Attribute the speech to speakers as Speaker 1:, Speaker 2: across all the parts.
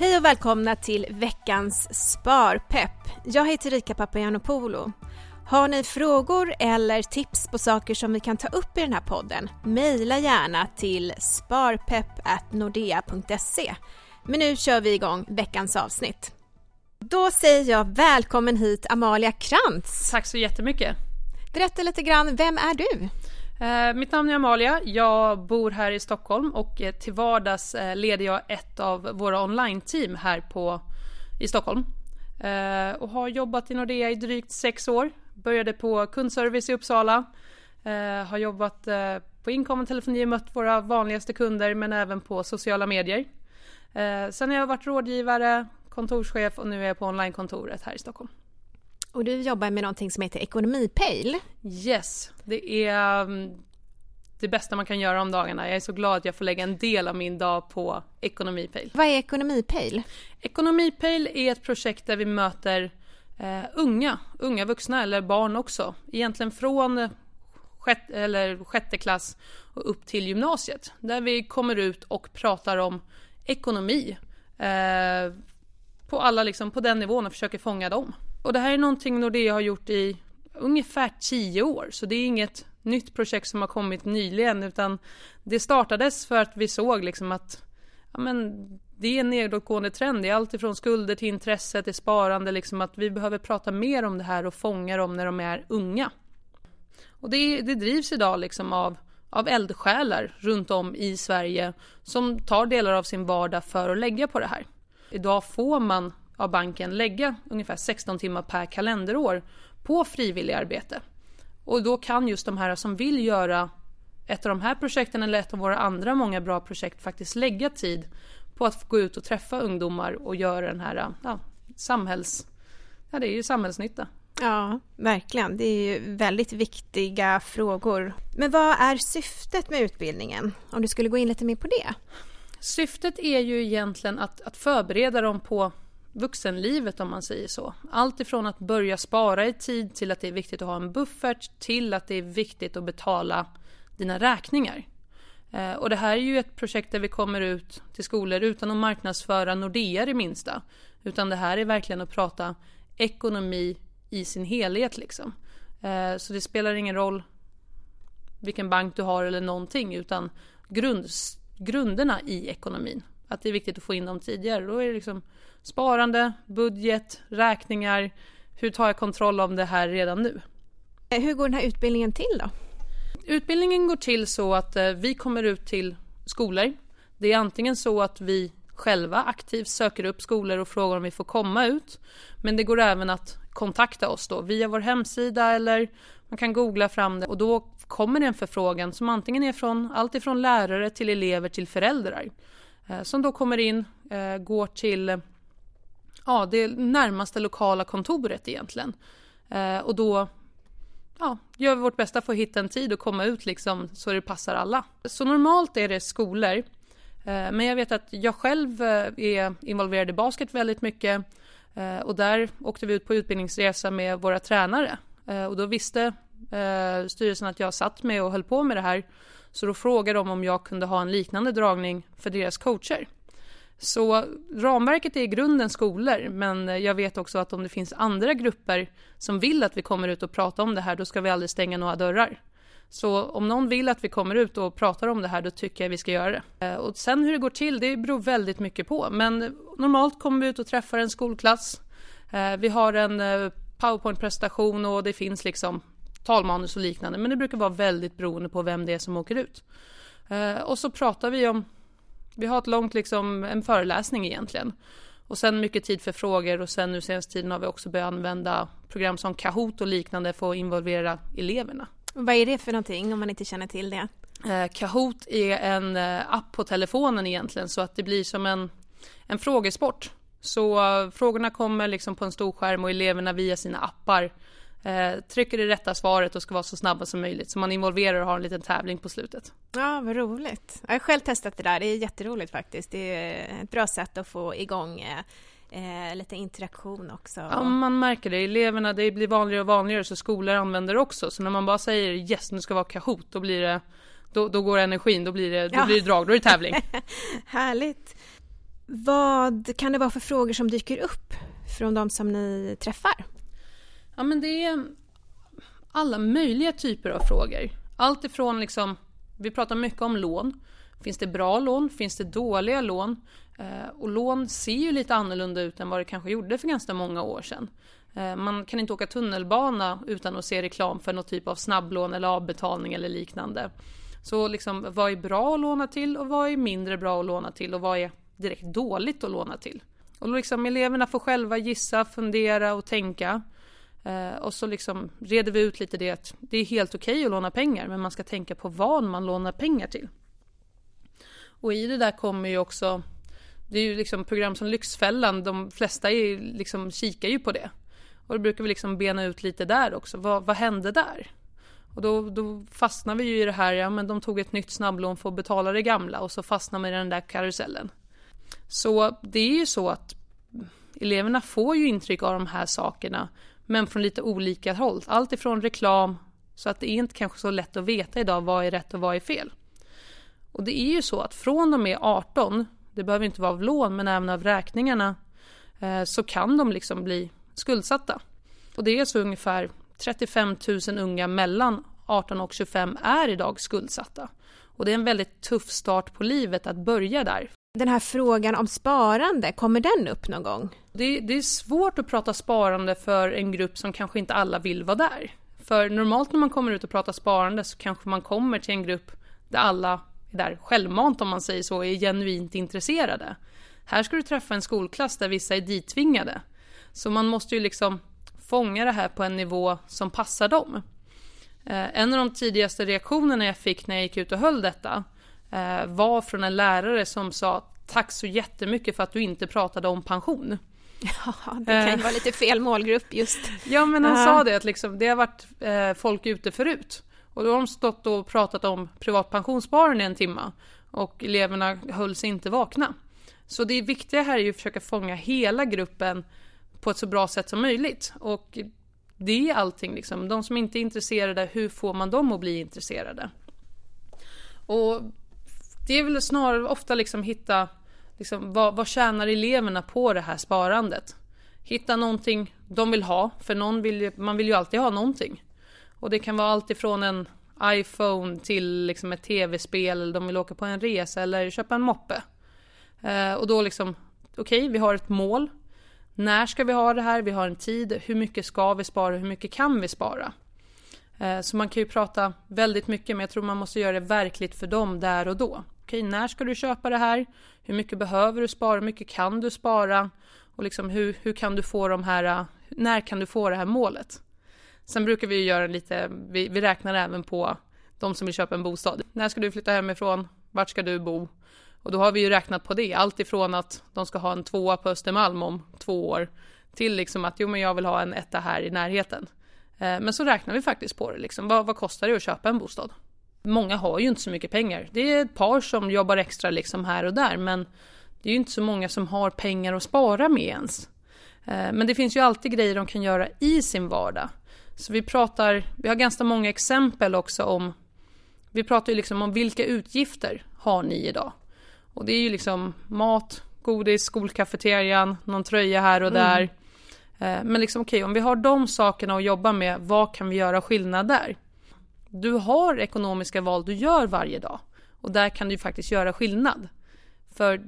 Speaker 1: Hej och välkomna till veckans Sparpepp. Jag heter Rika Papagiannopoulou. Har ni frågor eller tips på saker som vi kan ta upp i den här podden? Mejla gärna till sparpepp.nordea.se. Men nu kör vi igång veckans avsnitt. Då säger jag välkommen hit Amalia Krantz.
Speaker 2: Tack så jättemycket.
Speaker 1: Berätta lite grann, vem är du?
Speaker 2: Eh, mitt namn är Amalia, jag bor här i Stockholm och eh, till vardags eh, leder jag ett av våra online-team här på, i Stockholm. Och har jobbat i Nordea i drygt sex år. Började på kundservice i Uppsala. Har jobbat på inkommande telefoni och mött våra vanligaste kunder men även på sociala medier. sen har jag varit rådgivare, kontorschef och nu är jag på onlinekontoret här i Stockholm.
Speaker 1: Och du jobbar med någonting som heter Ekonomipejl.
Speaker 2: Yes, det är um, det bästa man kan göra om dagarna. Jag är så glad att jag får lägga en del av min dag på Ekonomipejl.
Speaker 1: Vad är Ekonomipejl?
Speaker 2: Ekonomipejl är ett projekt där vi möter eh, unga, unga vuxna eller barn också. Egentligen från sjätte, eller sjätte klass och upp till gymnasiet. Där vi kommer ut och pratar om ekonomi. Eh, på alla liksom, på den nivån och försöker fånga dem. Och det här är någonting Nordea har gjort i ungefär tio år, så det är inget nytt projekt som har kommit nyligen, utan det startades för att vi såg liksom att ja, men, det är en nedåtgående trend. Det är allt ifrån skulder till intresse till sparande, liksom att vi behöver prata mer om det här och fånga dem när de är unga. Och det, det drivs idag liksom av, av eldsjälar runt om i Sverige som tar delar av sin vardag för att lägga på det här. Idag får man av banken lägga ungefär 16 timmar per kalenderår på frivilligarbete. Och då kan just de här som vill göra ett av de här projekten eller ett av våra andra många bra projekt faktiskt lägga tid på att gå ut och träffa ungdomar och göra den här ja, samhälls... Ja, det är ju samhällsnytta.
Speaker 1: Ja, verkligen. Det är ju väldigt viktiga frågor. Men vad är syftet med utbildningen? Om du skulle gå in lite mer på det?
Speaker 2: Syftet är ju egentligen att, att förbereda dem på vuxenlivet om man säger så. Allt ifrån att börja spara i tid till att det är viktigt att ha en buffert till att det är viktigt att betala dina räkningar. Eh, och det här är ju ett projekt där vi kommer ut till skolor utan att marknadsföra Nordea det minsta. Utan det här är verkligen att prata ekonomi i sin helhet liksom. Eh, så det spelar ingen roll vilken bank du har eller någonting utan grund, grunderna i ekonomin. Att det är viktigt att få in dem tidigare. Då är det liksom Sparande, budget, räkningar. Hur tar jag kontroll om det här redan nu?
Speaker 1: Eh, hur går den här utbildningen till då?
Speaker 2: Utbildningen går till så att eh, vi kommer ut till skolor. Det är antingen så att vi själva aktivt söker upp skolor och frågar om vi får komma ut. Men det går även att kontakta oss då via vår hemsida eller man kan googla fram det och då kommer det en förfrågan som antingen är från allt ifrån lärare till elever till föräldrar. Eh, som då kommer in, eh, går till ja, det närmaste lokala kontoret egentligen. Eh, och då ja, gör vi vårt bästa för att hitta en tid och komma ut liksom så det passar alla. Så normalt är det skolor. Men jag vet att jag själv är involverad i basket väldigt mycket. Och där åkte vi ut på utbildningsresa med våra tränare. Och då visste styrelsen att jag satt med och höll på med det här. Så då frågade de om jag kunde ha en liknande dragning för deras coacher. Så ramverket är i grunden skolor, men jag vet också att om det finns andra grupper som vill att vi kommer ut och pratar om det här, då ska vi aldrig stänga några dörrar. Så om någon vill att vi kommer ut och pratar om det här, då tycker jag vi ska göra det. Eh, och sen hur det går till, det beror väldigt mycket på. Men normalt kommer vi ut och träffar en skolklass. Eh, vi har en eh, powerpoint-presentation och det finns liksom talmanus och liknande, men det brukar vara väldigt beroende på vem det är som åker ut. Och så pratar vi om vi har ett långt, liksom, en föreläsning egentligen. Och sen mycket tid för frågor och sen nu senaste tiden har vi också börjat använda program som Kahoot och liknande för att involvera eleverna.
Speaker 1: Vad är det för någonting om man inte känner till det?
Speaker 2: Eh, Kahoot är en eh, app på telefonen egentligen så att det blir som en, en frågesport. Så frågorna kommer liksom på en stor skärm och eleverna via sina appar eh, trycker det rätta svaret och ska vara så snabba som möjligt. Så man involverar och har en liten tävling på slutet.
Speaker 1: Ja, vad roligt. Jag har själv testat det där. Det är jätteroligt faktiskt. Det är ett bra sätt att få igång eh, lite interaktion också.
Speaker 2: Ja, man märker det. Eleverna, det blir vanligare och vanligare så skolor använder det också. Så när man bara säger yes, nu ska vara Kahoot, då blir det då, då går energin, då blir det, då ja. blir det drag, då är det tävling.
Speaker 1: Härligt. Vad kan det vara för frågor som dyker upp från de som ni träffar?
Speaker 2: Ja, men det är alla möjliga typer av frågor. Allt ifrån liksom, vi pratar mycket om lån. Finns det bra lån? Finns det dåliga lån? Eh, och lån ser ju lite annorlunda ut än vad det kanske gjorde för ganska många år sedan. Eh, man kan inte åka tunnelbana utan att se reklam för någon typ av snabblån eller avbetalning eller liknande. Så liksom, vad är bra att låna till och vad är mindre bra att låna till och vad är direkt dåligt att låna till? Och liksom eleverna får själva gissa, fundera och tänka. Eh, och så liksom reder vi ut lite det att det är helt okej okay att låna pengar men man ska tänka på vad man lånar pengar till. Och i det där kommer ju också, det är ju liksom program som Lyxfällan, de flesta är liksom, kikar ju på det. Och då brukar vi liksom bena ut lite där också, vad, vad hände där? Och då, då fastnar vi ju i det här, ja men de tog ett nytt snabblån för att betala det gamla och så fastnar man i den där karusellen. Så det är ju så att eleverna får ju intryck av de här sakerna men från lite olika håll. Allt ifrån reklam, så att det är inte kanske så lätt att veta idag vad är rätt och vad är fel. Och det är ju så att från och med 18, det behöver inte vara av lån men även av räkningarna, eh, så kan de liksom bli skuldsatta. Och det är så ungefär 35 000 unga mellan 18 och 25 är idag skuldsatta. Och det är en väldigt tuff start på livet att börja där.
Speaker 1: Den här frågan om sparande, kommer den upp någon gång?
Speaker 2: Det, det, är svårt att prata sparande för en grupp som kanske inte alla vill vara där. För normalt när man kommer ut och pratar sparande så kanske man kommer till en grupp där alla är där självmant om man säger så, är genuint intresserade. Här ska du träffa en skolklass där vissa är dittvingade. Så man måste ju liksom fånga det här på en nivå som passar dem. Eh, en av de tidigaste reaktionerna jag fick när jag gick ut och höll detta var från en lärare som sa tack så jättemycket för att du inte pratade om pension.
Speaker 1: Ja, det kan ju eh. vara lite fel målgrupp just.
Speaker 2: Ja, men han sa det att liksom, det har varit eh, folk ute förut. Och då har de stått och pratat om privat pensionssparande i en timme. Och eleverna höll sig inte vakna. Så det viktiga här är ju att försöka fånga hela gruppen på ett så bra sätt som möjligt. Och det är allting liksom. De som inte är intresserade, hur får man dem att bli intresserade? Och det är väl snarare ofta liksom hitta liksom, vad, vad tjänar eleverna på det här sparandet? Hitta någonting de vill ha, för någon vill, man vill ju alltid ha någonting. Och det kan vara allt ifrån en iPhone till liksom ett tv-spel, eller de vill åka på en resa eller köpa en moppe. Eh, och då liksom, okej, okay, vi har ett mål. När ska vi ha det här? Vi har en tid. Hur mycket ska vi spara? Hur mycket kan vi spara? Eh, så man kan ju prata väldigt mycket, men jag tror man måste göra det verkligt för dem där och då. Okej, när ska du köpa det här? Hur mycket behöver du spara? Hur mycket kan du spara? Och liksom hur, hur kan du få de här, när kan du få det här målet? Sen brukar vi göra lite, vi, vi räknar även på de som vill köpa en bostad. När ska du flytta hemifrån? Vart ska du bo? Och då har vi ju räknat på det, allt ifrån att de ska ha en tvåa på Östermalm om två år till liksom att jo men jag vill ha en etta här i närheten. Eh, men så räknar vi faktiskt på det liksom, vad, vad kostar det att köpa en bostad? Många har ju inte så mycket pengar. Det är ett par som jobbar extra liksom här och där men det är ju inte så många som har pengar att spara med ens. Eh, men det finns ju alltid grejer de kan göra i sin vardag. Så vi pratar, vi har ganska många exempel också om, vi pratar ju liksom om vilka utgifter har ni idag? Och det är ju liksom mat, godis, skolkafeterian, någon tröja här och där. Mm. Men liksom okej, okay, om vi har de sakerna att jobba med, vad kan vi göra skillnad där? Du har ekonomiska val du gör varje dag och där kan du faktiskt göra skillnad. För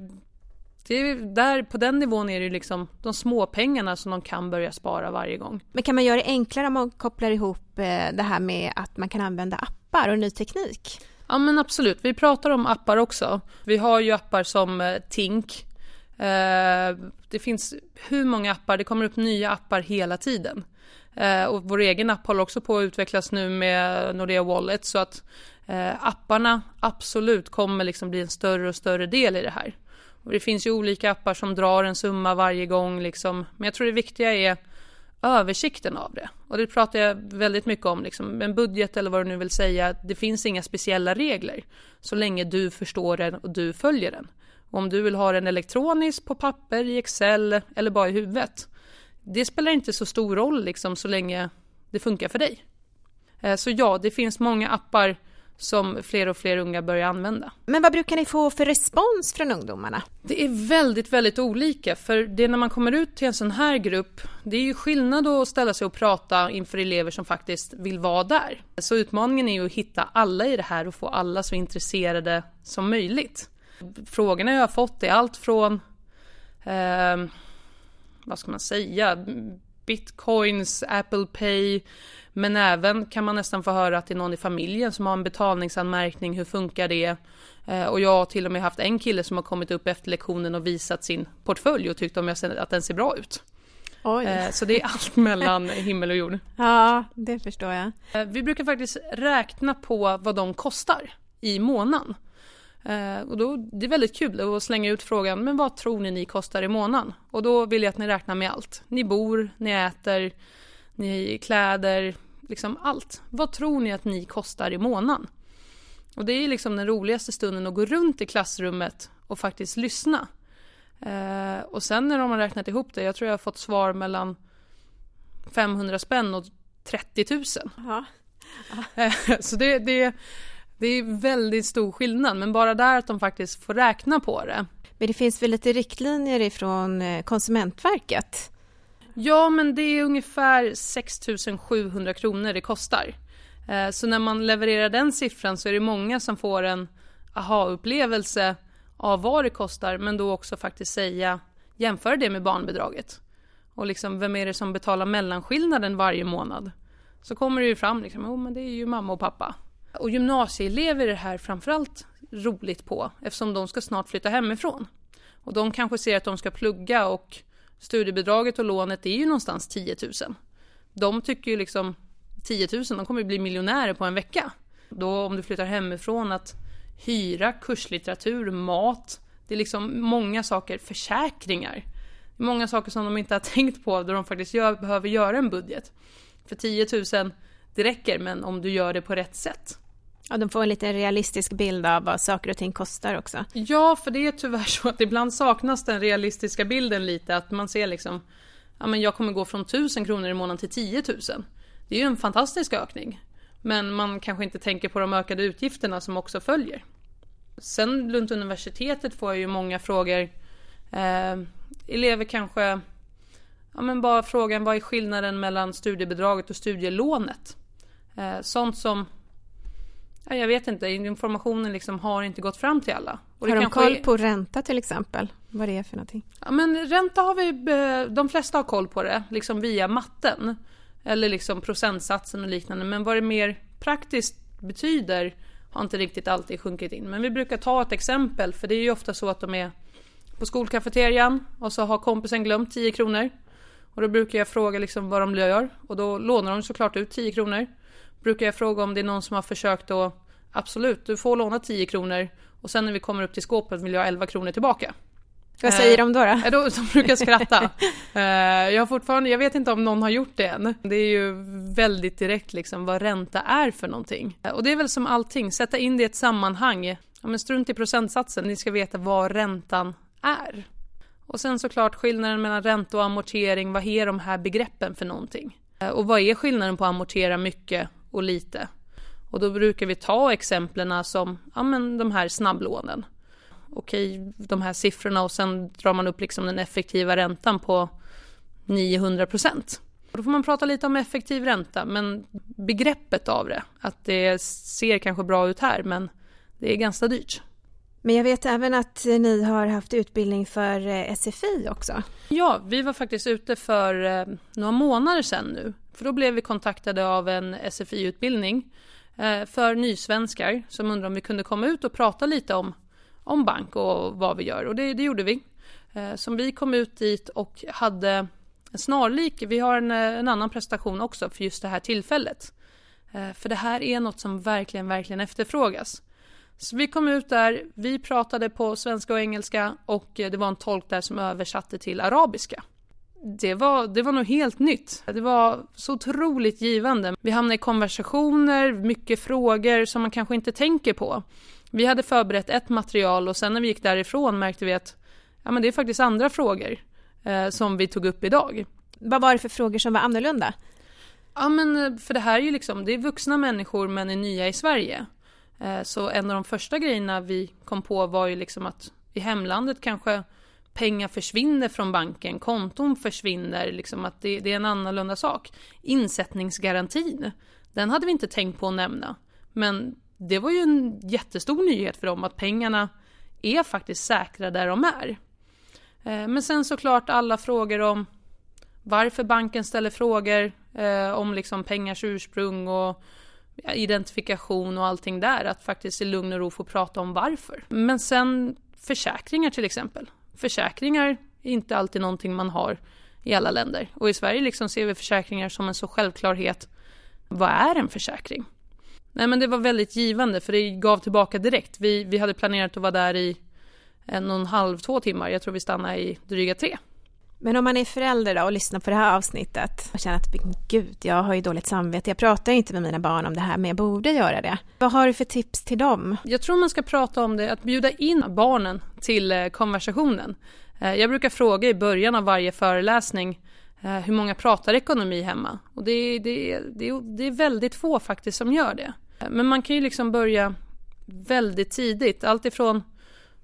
Speaker 2: där, på den nivån är det liksom de små pengarna som de kan börja spara varje gång.
Speaker 1: Men kan man göra det enklare om man kopplar ihop eh, det här med att man kan använda appar och ny teknik?
Speaker 2: Ja men absolut, vi pratar om appar också. Vi har ju appar som eh, Tink. Eh, det finns hur många appar, det kommer upp nya appar hela tiden. Eh, och vår egen app håller också på att utvecklas nu med Nordea Wallet så att eh, apparna absolut kommer liksom bli en större och större del i det här. Och det finns ju olika appar som drar en summa varje gång liksom. Men jag tror det viktiga är översikten av det. Och det pratar jag väldigt mycket om, liksom. en budget eller vad du nu vill säga, det finns inga speciella regler. Så länge du förstår den och du följer den. Och om du vill ha den elektroniskt på papper, i Excel eller bara i huvudet. Det spelar inte så stor roll liksom så länge det funkar för dig. Eh, så ja, det finns många appar som fler och fler unga börjar använda.
Speaker 1: Men vad brukar ni få för respons från ungdomarna?
Speaker 2: Det är väldigt, väldigt olika. För det är när man kommer ut till en sån här grupp, det är ju skillnad att ställa sig och prata inför elever som faktiskt vill vara där. Så utmaningen är ju att hitta alla i det här och få alla så intresserade som möjligt. Frågorna jag har fått är allt från, eh, vad ska man säga, bitcoins, Apple Pay, men även kan man nästan få höra att det är någon i familjen som har en betalningsanmärkning, hur funkar det? Eh, och jag har till och med haft en kille som har kommit upp efter lektionen och visat sin portfölj och tyckt om jag att den ser bra ut. Oj. Eh, så det är allt mellan himmel och jord.
Speaker 1: Ja, det förstår jag.
Speaker 2: Eh, vi brukar faktiskt räkna på vad de kostar i månaden. Och då, det är väldigt kul att slänga ut frågan, men vad tror ni ni kostar i månaden? Och då vill jag att ni räknar med allt. Ni bor, ni äter, ni kläder, liksom allt. Vad tror ni att ni kostar i månaden? Och det är liksom den roligaste stunden att gå runt i klassrummet och faktiskt lyssna. Eh, och sen när de har räknat ihop det, jag tror jag har fått svar mellan 500 spänn och 30 000. Ja. Ja. Eh, så det, det, det är väldigt stor skillnad, men bara där att de faktiskt får räkna på det.
Speaker 1: Men det finns väl lite riktlinjer ifrån eh, Konsumentverket
Speaker 2: Ja, men det är ungefär 6 700 kronor det kostar. Eh, så när man levererar den siffran så är det många som får en aha-upplevelse av vad det kostar, men då också faktiskt säga, jämföra det med barnbidraget. Och liksom, vem är det som betalar mellanskillnaden varje månad? Så kommer det ju fram, liksom, oh, men det är ju mamma och pappa. Och gymnasieelever är det här framförallt roligt på, eftersom de ska snart flytta hemifrån. Och de kanske ser att de ska plugga och studiebidraget och lånet är ju någonstans 10 000. De tycker ju liksom 10 000, de kommer ju bli miljonärer på en vecka. Då om du flyttar hemifrån att hyra, kurslitteratur, mat, det är liksom många saker, försäkringar. Många saker som de inte har tänkt på då de faktiskt gör, behöver göra en budget. För 10 000, det räcker, men om du gör det på rätt sätt.
Speaker 1: Ja, de får en lite realistisk bild av vad saker och ting kostar också.
Speaker 2: Ja, för det är tyvärr så att ibland saknas den realistiska bilden lite, att man ser liksom, ja men jag kommer gå från 1000 kronor i månaden till 10 000. Det är ju en fantastisk ökning. Men man kanske inte tänker på de ökade utgifterna som också följer. Sen runt universitetet får jag ju många frågor. Eh, elever kanske, ja men bara frågan vad är skillnaden mellan studiebidraget och studielånet? Eh, sånt som jag vet inte, informationen liksom har inte gått fram till alla.
Speaker 1: Och har de koll på ränta till exempel? Vad det är för någonting?
Speaker 2: Ja, men ränta har vi, eh, de flesta har koll på det, liksom via matten. Eller liksom procentsatsen och liknande. Men vad det mer praktiskt betyder har inte riktigt alltid sjunkit in. Men vi brukar ta ett exempel, för det är ju ofta så att de är på skolkafeterian och så har kompisen glömt 10 kronor. Och då brukar jag fråga liksom vad de gör och då lånar de såklart ut 10 kronor brukar jag fråga om det är någon som har försökt att absolut, du får låna 10 kronor och sen när vi kommer upp till skåpet vill jag ha 11 kronor tillbaka.
Speaker 1: Vad säger de då? då?
Speaker 2: Eh, då de brukar skratta. eh, jag har fortfarande, jag vet inte om någon har gjort det än. Det är ju väldigt direkt liksom vad ränta är för någonting. Eh, och det är väl som allting, sätta in det i ett sammanhang. Ja, men strunt i procentsatsen, ni ska veta vad räntan är. Och sen såklart skillnaden mellan ränta och amortering, vad är de här begreppen för någonting? Och vad är skillnaden på att amortera mycket och lite. Och då brukar vi ta exemplen som ja, men de här snabblånen. Okej, de här siffrorna och sen drar man upp liksom den effektiva räntan på 900 procent. Då får man prata lite om effektiv ränta, men begreppet av det, att det ser kanske bra ut här, men det är ganska dyrt.
Speaker 1: Men jag vet även att ni har haft utbildning för eh, SFI också.
Speaker 2: Ja, vi var faktiskt ute för eh, några månader sedan nu för då blev vi kontaktade av en SFI-utbildning eh, för nysvenskar som undrade om vi kunde komma ut och prata lite om, om bank och vad vi gör. Och det, det gjorde vi. Eh, som vi kom ut dit och hade en snarlik, vi har en, eh, en annan prestation också för just det här tillfället. För det här är något som verkligen, verkligen efterfrågas. Så vi kom ut där, vi pratade på svenska och engelska och det var en tolk där som översatte till arabiska det var, det var nog helt nytt. Det var så otroligt givande. Vi hamnade i konversationer, mycket frågor som man kanske inte tänker på. Vi hade förberett ett material och sen när vi gick därifrån märkte vi att ja, men det är faktiskt andra frågor eh, som vi tog upp idag.
Speaker 1: Vad var det för frågor som var annorlunda?
Speaker 2: Ja men eh, för det här är ju liksom, det är vuxna människor men är nya i Sverige. Eh, så en av de första grejerna vi kom på var ju liksom att i hemlandet kanske pengar försvinner från banken, konton försvinner, liksom att det, det är en annorlunda sak. Insättningsgarantin, den hade vi inte tänkt på att nämna. Men det var ju en jättestor nyhet för dem att pengarna är faktiskt säkra där de är. Eh, men sen såklart alla frågor om varför banken ställer frågor eh, om liksom pengars ursprung och identifikation och allting där. Att faktiskt i lugn och ro få prata om varför. Men sen försäkringar till exempel. Försäkringar är inte alltid någonting man har i alla länder. Och i Sverige liksom ser vi försäkringar som en så självklarhet. Vad är en försäkring? Nej men det var väldigt givande för det gav tillbaka direkt. Vi, vi hade planerat att vara där i en och en halv, två timmar. Jag tror vi stannade i dryga tre.
Speaker 1: Men om man är förälder då och lyssnar på det här avsnittet och känner att gud, jag har ju dåligt samvete, jag pratar inte med mina barn om det här, men jag borde göra det. Vad har du för tips till dem?
Speaker 2: Jag tror man ska prata om det, att bjuda in barnen till eh, konversationen. Eh, jag brukar fråga i början av varje föreläsning eh, hur många pratar ekonomi hemma? Och det, det, det, det är väldigt få faktiskt som gör det. Men man kan ju liksom börja väldigt tidigt, alltifrån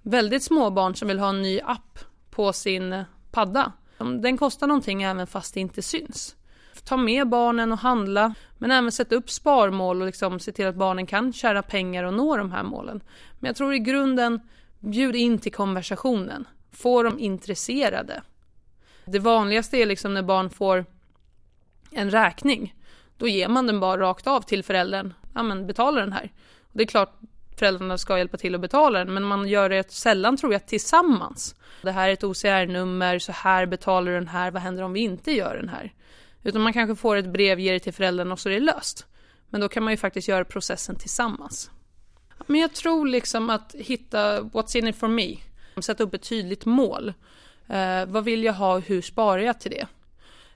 Speaker 2: väldigt små barn som vill ha en ny app på sin padda Mm. den kostar någonting även fast det inte syns. Ta med barnen och handla, men även sätta upp sparmål och liksom se till att barnen kan tjäna pengar och nå de här målen. Men jag tror i grunden, bjud in till konversationen. Få dem intresserade. Det vanligaste är liksom när barn får en räkning. Då ger man den bara rakt av till föräldern. Ja men betala den här. Och det är klart föräldrarna ska hjälpa till att betala den, men man gör det sällan tror jag tillsammans. Det här är ett OCR-nummer, så här betalar du den här, vad händer om vi inte gör den här? Utan man kanske får ett brev, ger det till föräldrarna och så är det löst. Men då kan man ju faktiskt göra processen tillsammans. Men jag tror liksom att hitta what's in it for me. Sätta upp ett tydligt mål. Eh, vad vill jag ha och hur sparar jag till det?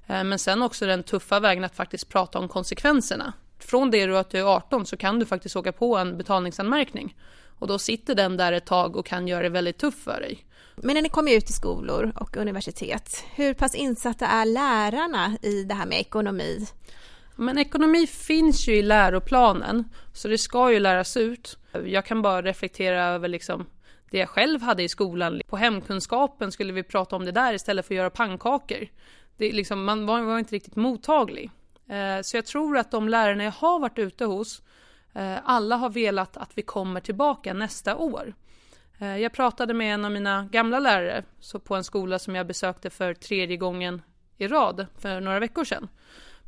Speaker 2: Eh, men sen också den tuffa vägen att faktiskt prata om konsekvenserna. Från det att du är 18 så kan du faktiskt åka på en betalningsanmärkning. Och då sitter den där ett tag och kan göra det väldigt tufft för dig.
Speaker 1: Men när ni kommer ut i skolor och universitet, hur pass insatta är lärarna i det här med ekonomi?
Speaker 2: Men ekonomi finns ju i läroplanen, så det ska ju läras ut. Jag kan bara reflektera över liksom det jag själv hade i skolan. På hemkunskapen skulle vi prata om det där istället för att göra pannkakor. Det liksom, man var, var inte riktigt mottaglig. Eh, så jag tror att de lärarna jag har varit ute hos, eh, alla har velat att vi kommer tillbaka nästa år. Eh, jag pratade med en av mina gamla lärare så på en skola som jag besökte för tredje gången i rad för några veckor sedan.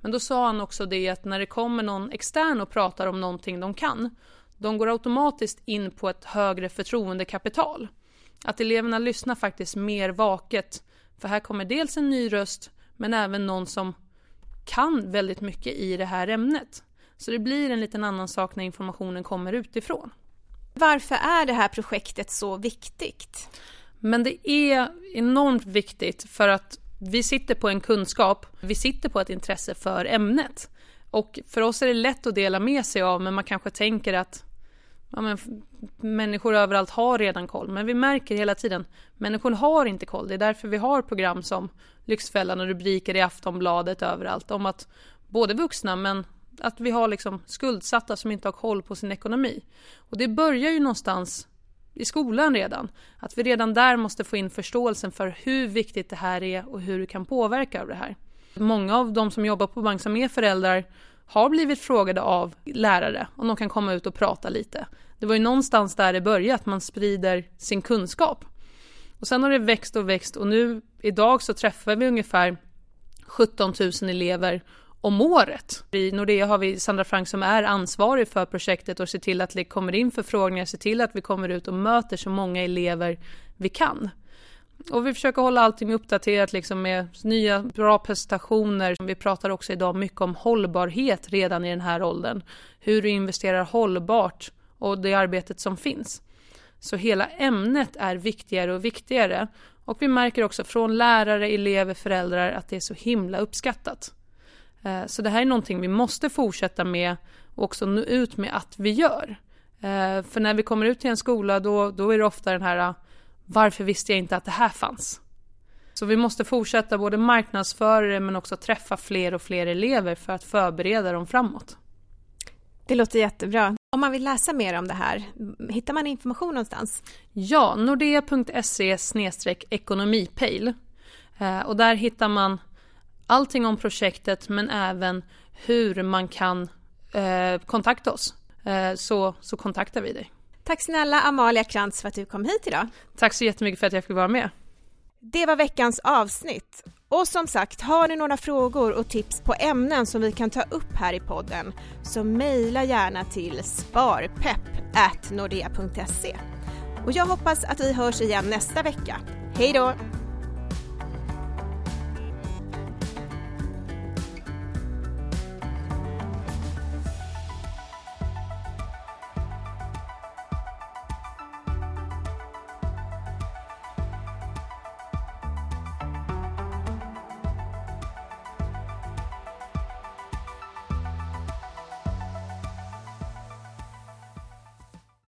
Speaker 2: Men då sa han också det att när det kommer någon extern och pratar om någonting de kan, de går automatiskt in på ett högre förtroendekapital. Att eleverna lyssnar faktiskt mer vaket, för här kommer dels en ny röst, men även någon som kan väldigt mycket i det här ämnet. Så det blir en liten annan sak när informationen kommer utifrån.
Speaker 1: Varför är det här projektet så viktigt?
Speaker 2: Men det är enormt viktigt för att vi sitter på en kunskap, vi sitter på ett intresse för ämnet. Och för oss är det lätt att dela med sig av, men man kanske tänker att ja, men, människor överallt har redan koll. Men vi märker hela tiden, människor har inte koll. Det är därför vi har program som Lyxfällan och rubriker i Aftonbladet överallt om att både vuxna men att vi har liksom skuldsatta som inte har koll på sin ekonomi. Och det börjar ju någonstans i skolan redan. Att vi redan där måste få in förståelsen för hur viktigt det här är och hur du kan påverka av det här. Många av de som jobbar på bank som är föräldrar har blivit frågade av lärare om de kan komma ut och prata lite. Det var ju någonstans där det började, att man sprider sin kunskap. Och sen har det växt och växt och nu idag så träffar vi ungefär 17 000 elever om året. I Nordea har vi Sandra Frank som är ansvarig för projektet och ser till att det kommer in förfrågningar, ser till att vi kommer ut och möter så många elever vi kan. Och vi försöker hålla allting uppdaterat liksom med nya bra prestationer. Vi pratar också idag mycket om hållbarhet redan i den här åldern. Hur du investerar hållbart och det arbetet som finns. Så hela ämnet är viktigare och viktigare. Och vi märker också från lärare, elever, föräldrar att det är så himla uppskattat. Eh, så det här är någonting vi måste fortsätta med och också nå ut med att vi gör. Eh, för när vi kommer ut till en skola då, då är det ofta den här ah, varför visste jag inte att det här fanns? Så vi måste fortsätta både marknadsföra det men också träffa fler och fler elever för att förbereda dem framåt.
Speaker 1: Det låter jättebra. Om man vill läsa mer om det här, hittar man information någonstans?
Speaker 2: Ja, nordea.se ekonomipejl. Eh, och där hittar man allting om projektet men även hur man kan eh, kontakta oss. Eh, så, så kontaktar vi dig.
Speaker 1: Tack snälla Amalia Krantz för att du kom hit idag.
Speaker 2: Tack så jättemycket för att jag fick vara med.
Speaker 1: Det var veckans avsnitt. Och som sagt, har ni några frågor och tips på ämnen som vi kan ta upp här i podden så mejla gärna till sparpepp.nordea.se. Och jag hoppas att vi hörs igen nästa vecka. Hej då!